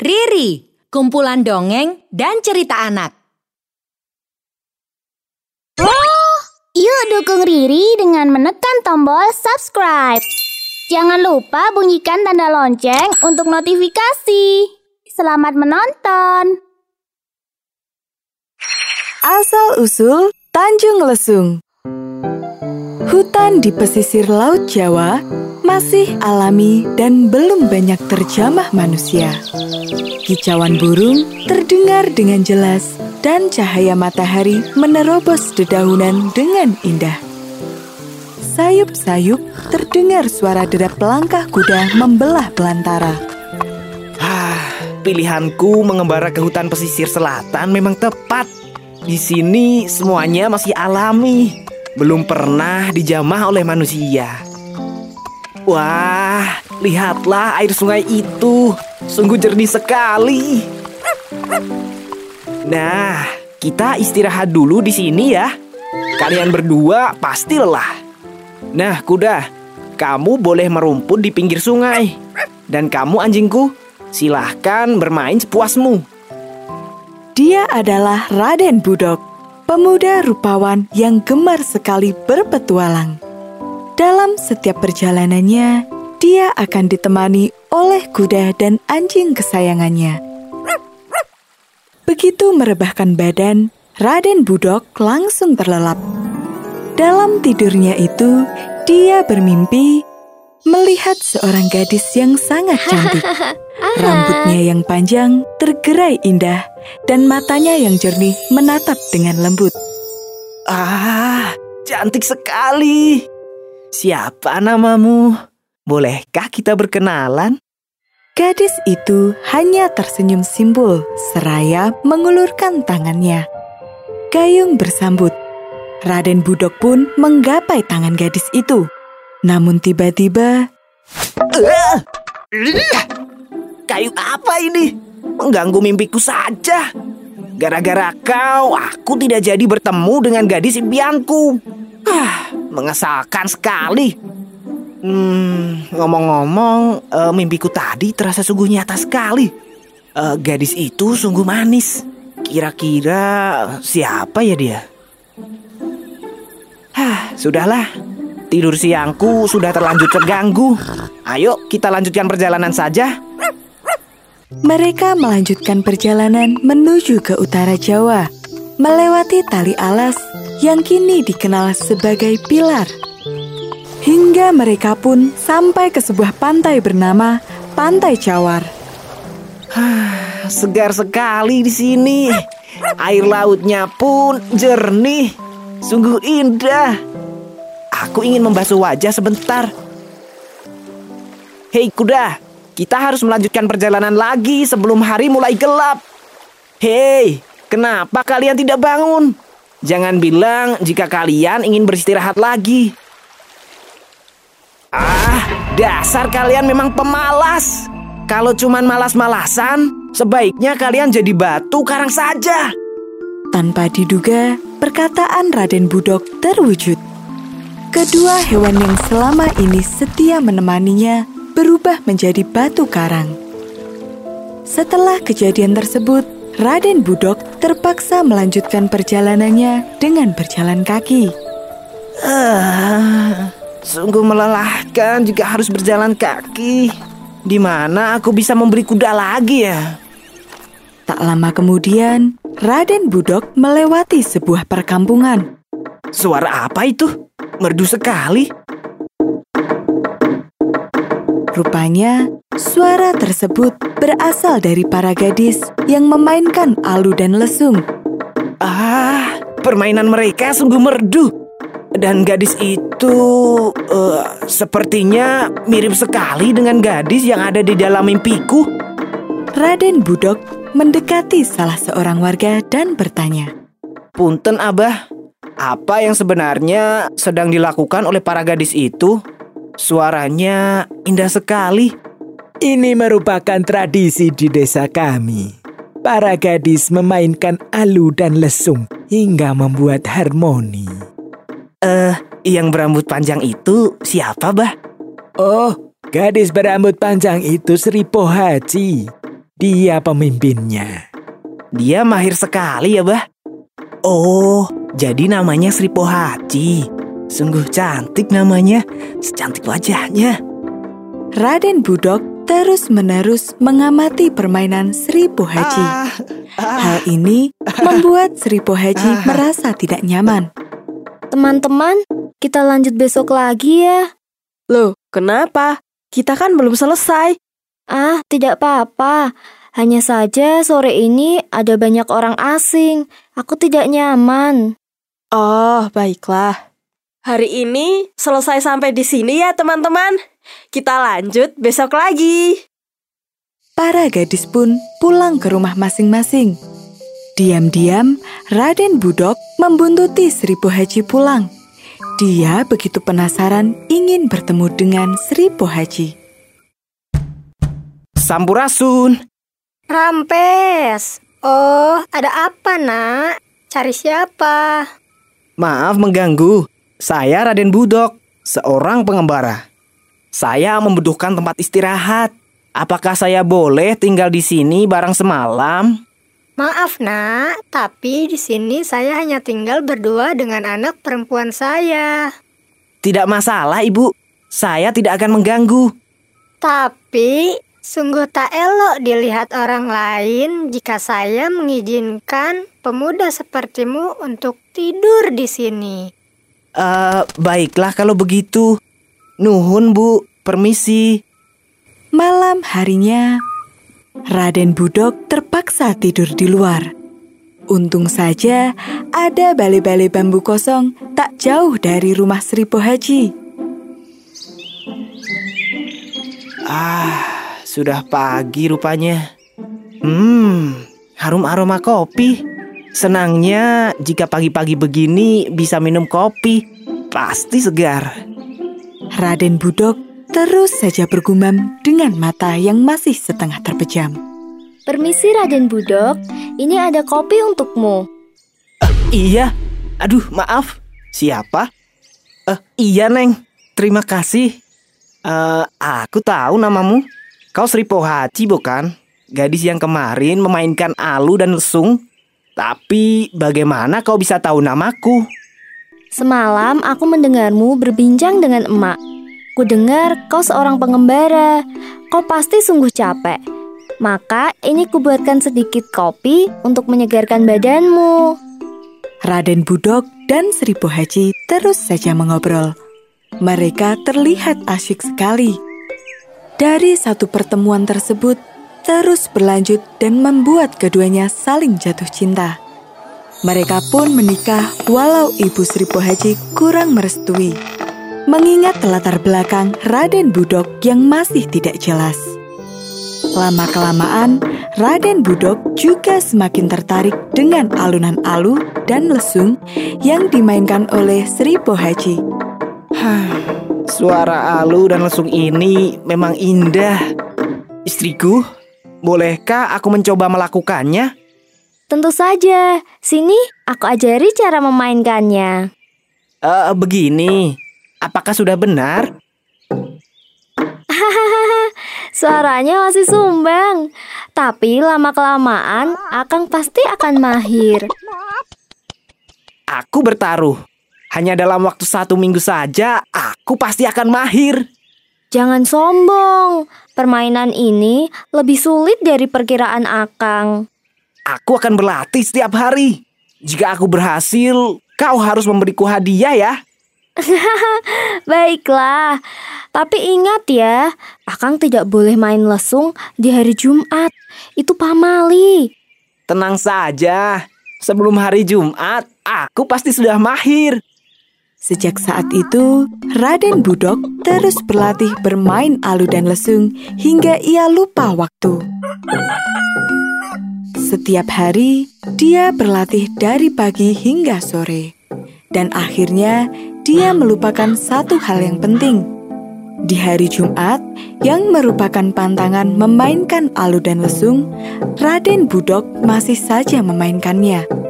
Riri, kumpulan dongeng dan cerita anak. Yuk dukung Riri dengan menekan tombol subscribe. Jangan lupa bunyikan tanda lonceng untuk notifikasi. Selamat menonton. Asal-usul Tanjung Lesung Hutan di pesisir Laut Jawa masih alami dan belum banyak terjamah manusia. Kicauan burung terdengar dengan jelas dan cahaya matahari menerobos dedaunan dengan indah. Sayup-sayup terdengar suara derap langkah kuda membelah belantara. Ah, pilihanku mengembara ke hutan pesisir selatan memang tepat. Di sini semuanya masih alami, belum pernah dijamah oleh manusia. Wah, lihatlah air sungai itu, sungguh jernih sekali. Nah, kita istirahat dulu di sini ya. Kalian berdua pasti lelah. Nah, kuda, kamu boleh merumput di pinggir sungai. Dan kamu anjingku, silahkan bermain sepuasmu. Dia adalah Raden Budok, pemuda rupawan yang gemar sekali berpetualang. Dalam setiap perjalanannya, dia akan ditemani oleh kuda dan anjing kesayangannya. Begitu merebahkan badan, Raden Budok langsung terlelap. Dalam tidurnya itu, dia bermimpi melihat seorang gadis yang sangat cantik. Rambutnya yang panjang tergerai indah dan matanya yang jernih menatap dengan lembut. Ah, cantik sekali. Siapa namamu? Bolehkah kita berkenalan? Gadis itu hanya tersenyum simpul seraya mengulurkan tangannya. Gayung bersambut. Raden Budok pun menggapai tangan gadis itu. Namun tiba-tiba Ah! Kayu apa ini? Mengganggu mimpiku saja. Gara-gara kau, aku tidak jadi bertemu dengan gadis impianku. Ah, mengesalkan sekali. Hmm, ngomong-ngomong, eh, mimpiku tadi terasa sungguh nyata sekali. Eh, gadis itu sungguh manis. Kira-kira siapa ya dia? Hah, sudahlah. Tidur siangku sudah terlanjur terganggu. Ayo kita lanjutkan perjalanan saja. mereka melanjutkan perjalanan menuju ke utara Jawa, melewati tali alas yang kini dikenal sebagai pilar. Hingga mereka pun sampai ke sebuah pantai bernama Pantai Cawar. Segar sekali di sini. Air lautnya pun jernih. Sungguh indah. Aku ingin membasuh wajah sebentar. Hei kuda, kita harus melanjutkan perjalanan lagi sebelum hari mulai gelap. Hei, kenapa kalian tidak bangun? Jangan bilang jika kalian ingin beristirahat lagi. Ah, dasar kalian memang pemalas. Kalau cuman malas-malasan, sebaiknya kalian jadi batu karang saja. Tanpa diduga, perkataan Raden Budok terwujud. Kedua hewan yang selama ini setia menemaninya berubah menjadi batu karang. Setelah kejadian tersebut, Raden Budok terpaksa melanjutkan perjalanannya dengan berjalan kaki. Ah, sungguh melelahkan jika harus berjalan kaki. Di mana aku bisa membeli kuda lagi ya? Tak lama kemudian, Raden Budok melewati sebuah perkampungan. Suara apa itu? Merdu sekali. Rupanya, suara tersebut berasal dari para gadis yang memainkan alu dan lesung. Ah, permainan mereka sungguh merdu. Dan gadis itu eh, sepertinya mirip sekali dengan gadis yang ada di dalam mimpiku. Raden Budok mendekati salah seorang warga dan bertanya. Punten Abah, apa yang sebenarnya sedang dilakukan oleh para gadis itu? Suaranya indah sekali. Ini merupakan tradisi di desa kami. Para gadis memainkan alu dan lesung hingga membuat harmoni. Eh, yang berambut panjang itu siapa, Bah? Oh, gadis berambut panjang itu Sri Pohaci. Dia pemimpinnya. Dia mahir sekali ya, Bah. Oh, jadi namanya Sri Pohaci. Sungguh cantik namanya, secantik wajahnya. Raden Budok terus-menerus mengamati permainan Sri Pohaci. Ah, Hal ini membuat Sri Pohaci merasa tidak nyaman. Teman-teman, kita lanjut besok lagi ya. Loh, kenapa? Kita kan belum selesai. Ah, tidak apa-apa. Hanya saja sore ini ada banyak orang asing. Aku tidak nyaman. Oh, baiklah. Hari ini selesai sampai di sini ya, teman-teman. Kita lanjut besok lagi. Para gadis pun pulang ke rumah masing-masing. Diam-diam, Raden Budok membuntuti Sri Pohaci pulang. Dia begitu penasaran ingin bertemu dengan Sri Pohaci. Sampurasun. Rampes. Oh, ada apa, Nak? Cari siapa? Maaf mengganggu. Saya Raden Budok, seorang pengembara. Saya membutuhkan tempat istirahat. Apakah saya boleh tinggal di sini barang semalam? Maaf, Nak, tapi di sini saya hanya tinggal berdua dengan anak perempuan saya. Tidak masalah, Ibu. Saya tidak akan mengganggu. Tapi sungguh tak elok dilihat orang lain jika saya mengizinkan pemuda sepertimu untuk tidur di sini. Eh, baiklah kalau begitu. Nuhun, Bu. Permisi. Malam harinya, Raden Budok terpaksa tidur di luar. Untung saja ada balai-balai bambu kosong tak jauh dari rumah Sri Pohaci. Ah, sudah pagi rupanya. Hmm, harum aroma kopi. Senangnya jika pagi-pagi begini bisa minum kopi. Pasti segar. Raden Budok terus saja bergumam dengan mata yang masih setengah terpejam. Permisi Raden Budok, ini ada kopi untukmu. Iya. Aduh, maaf. Siapa? Eh, iya, Neng. Terima kasih. Eh, aku tahu namamu. Kau Sri Pohaci, bukan? Gadis yang kemarin memainkan alu dan lesung. Tapi bagaimana kau bisa tahu namaku? Semalam aku mendengarmu berbincang dengan emak. Ku dengar kau seorang pengembara. Kau pasti sungguh capek. Maka ini kubuatkan sedikit kopi untuk menyegarkan badanmu. Raden Budok dan Sri Pohaci terus saja mengobrol. Mereka terlihat asyik sekali. Dari satu pertemuan tersebut, terus berlanjut dan membuat keduanya saling jatuh cinta. Mereka pun menikah walau ibu Sri Pohaci kurang merestui. Mengingat latar belakang Raden Budok yang masih tidak jelas. Lama-kelamaan, Raden Budok juga semakin tertarik dengan alunan alu dan lesung yang dimainkan oleh Sri Pohaci. Suara alu dan lesung ini memang indah. Istriku, bolehkah aku mencoba melakukannya? Tentu saja. Sini, aku ajari cara memainkannya. Eh, begini. Apakah sudah benar? Suaranya masih sumbang. Tapi lama-kelamaan, Akang pasti akan mahir. Aku bertaruh. Hanya dalam waktu satu minggu saja, aku pasti akan mahir. Jangan sombong. Permainan ini lebih sulit dari perkiraan Akang. Aku akan berlatih setiap hari. Jika aku berhasil, kau harus memberiku hadiah ya. Baiklah, tapi ingat ya, Akang tidak boleh main lesung di hari Jumat. Itu pamali. Tenang saja. Sebelum hari Jumat, aku pasti sudah mahir. Sejak saat itu, Raden Budok terus berlatih bermain alu dan lesung hingga ia lupa waktu. Setiap hari, dia berlatih dari pagi hingga sore. Dan akhirnya, dia melupakan satu hal yang penting. Di hari Jumat, yang merupakan pantangan memainkan alu dan lesung, Raden Budok masih saja memainkannya.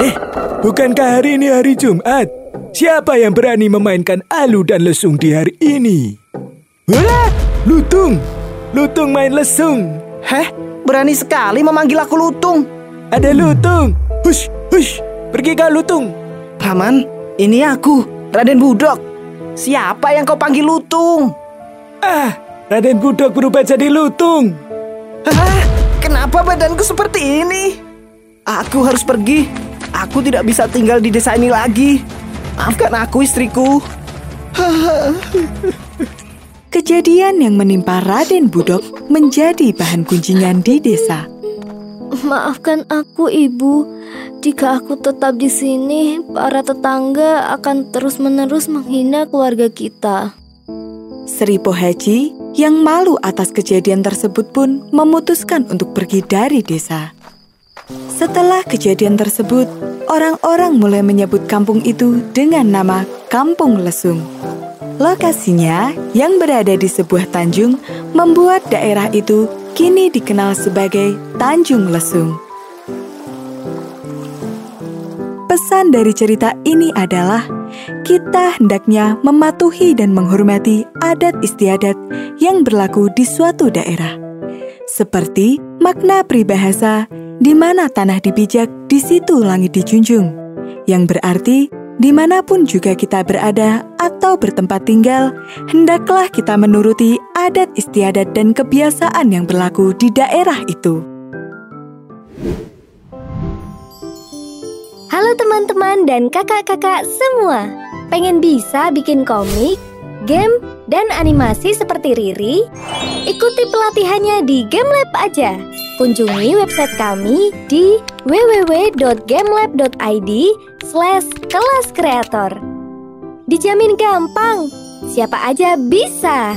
Eh, bukankah hari ini hari Jumat? Siapa yang berani memainkan alu dan lesung di hari ini? Wah, Lutung, Lutung main lesung. Heh, berani sekali memanggil aku Lutung. Ada Lutung. Hush, hush, pergi kau Lutung. Paman, ini aku, Raden Budok. Siapa yang kau panggil Lutung? Ah, Raden Budok berubah jadi Lutung. Hah? Kenapa badanku seperti ini? Aku harus pergi. Aku tidak bisa tinggal di desa ini lagi. Maafkan aku, istriku. Kejadian yang menimpa Raden Budok menjadi bahan kunjingan di desa. Maafkan aku, Ibu. Jika aku tetap di sini, para tetangga akan terus-menerus menghina keluarga kita. Sri Pohaji yang malu atas kejadian tersebut pun memutuskan untuk pergi dari desa. Setelah kejadian tersebut, orang-orang mulai menyebut kampung itu dengan nama Kampung Lesung. Lokasinya yang berada di sebuah tanjung membuat daerah itu kini dikenal sebagai Tanjung Lesung. Pesan dari cerita ini adalah kita hendaknya mematuhi dan menghormati adat istiadat yang berlaku di suatu daerah. Seperti makna peribahasa di mana tanah dipijak, di situ langit dijunjung. Yang berarti di mana pun juga kita berada atau bertempat tinggal, hendaklah kita menuruti adat istiadat dan kebiasaan yang berlaku di daerah itu. Halo teman-teman dan kakak-kakak semua. Pengen bisa bikin komik, game, dan animasi seperti Riri? Ikuti pelatihannya di GameLab aja. Kunjungi website kami di www.gamelab.id slash kelas kreator. Dijamin gampang, siapa aja bisa.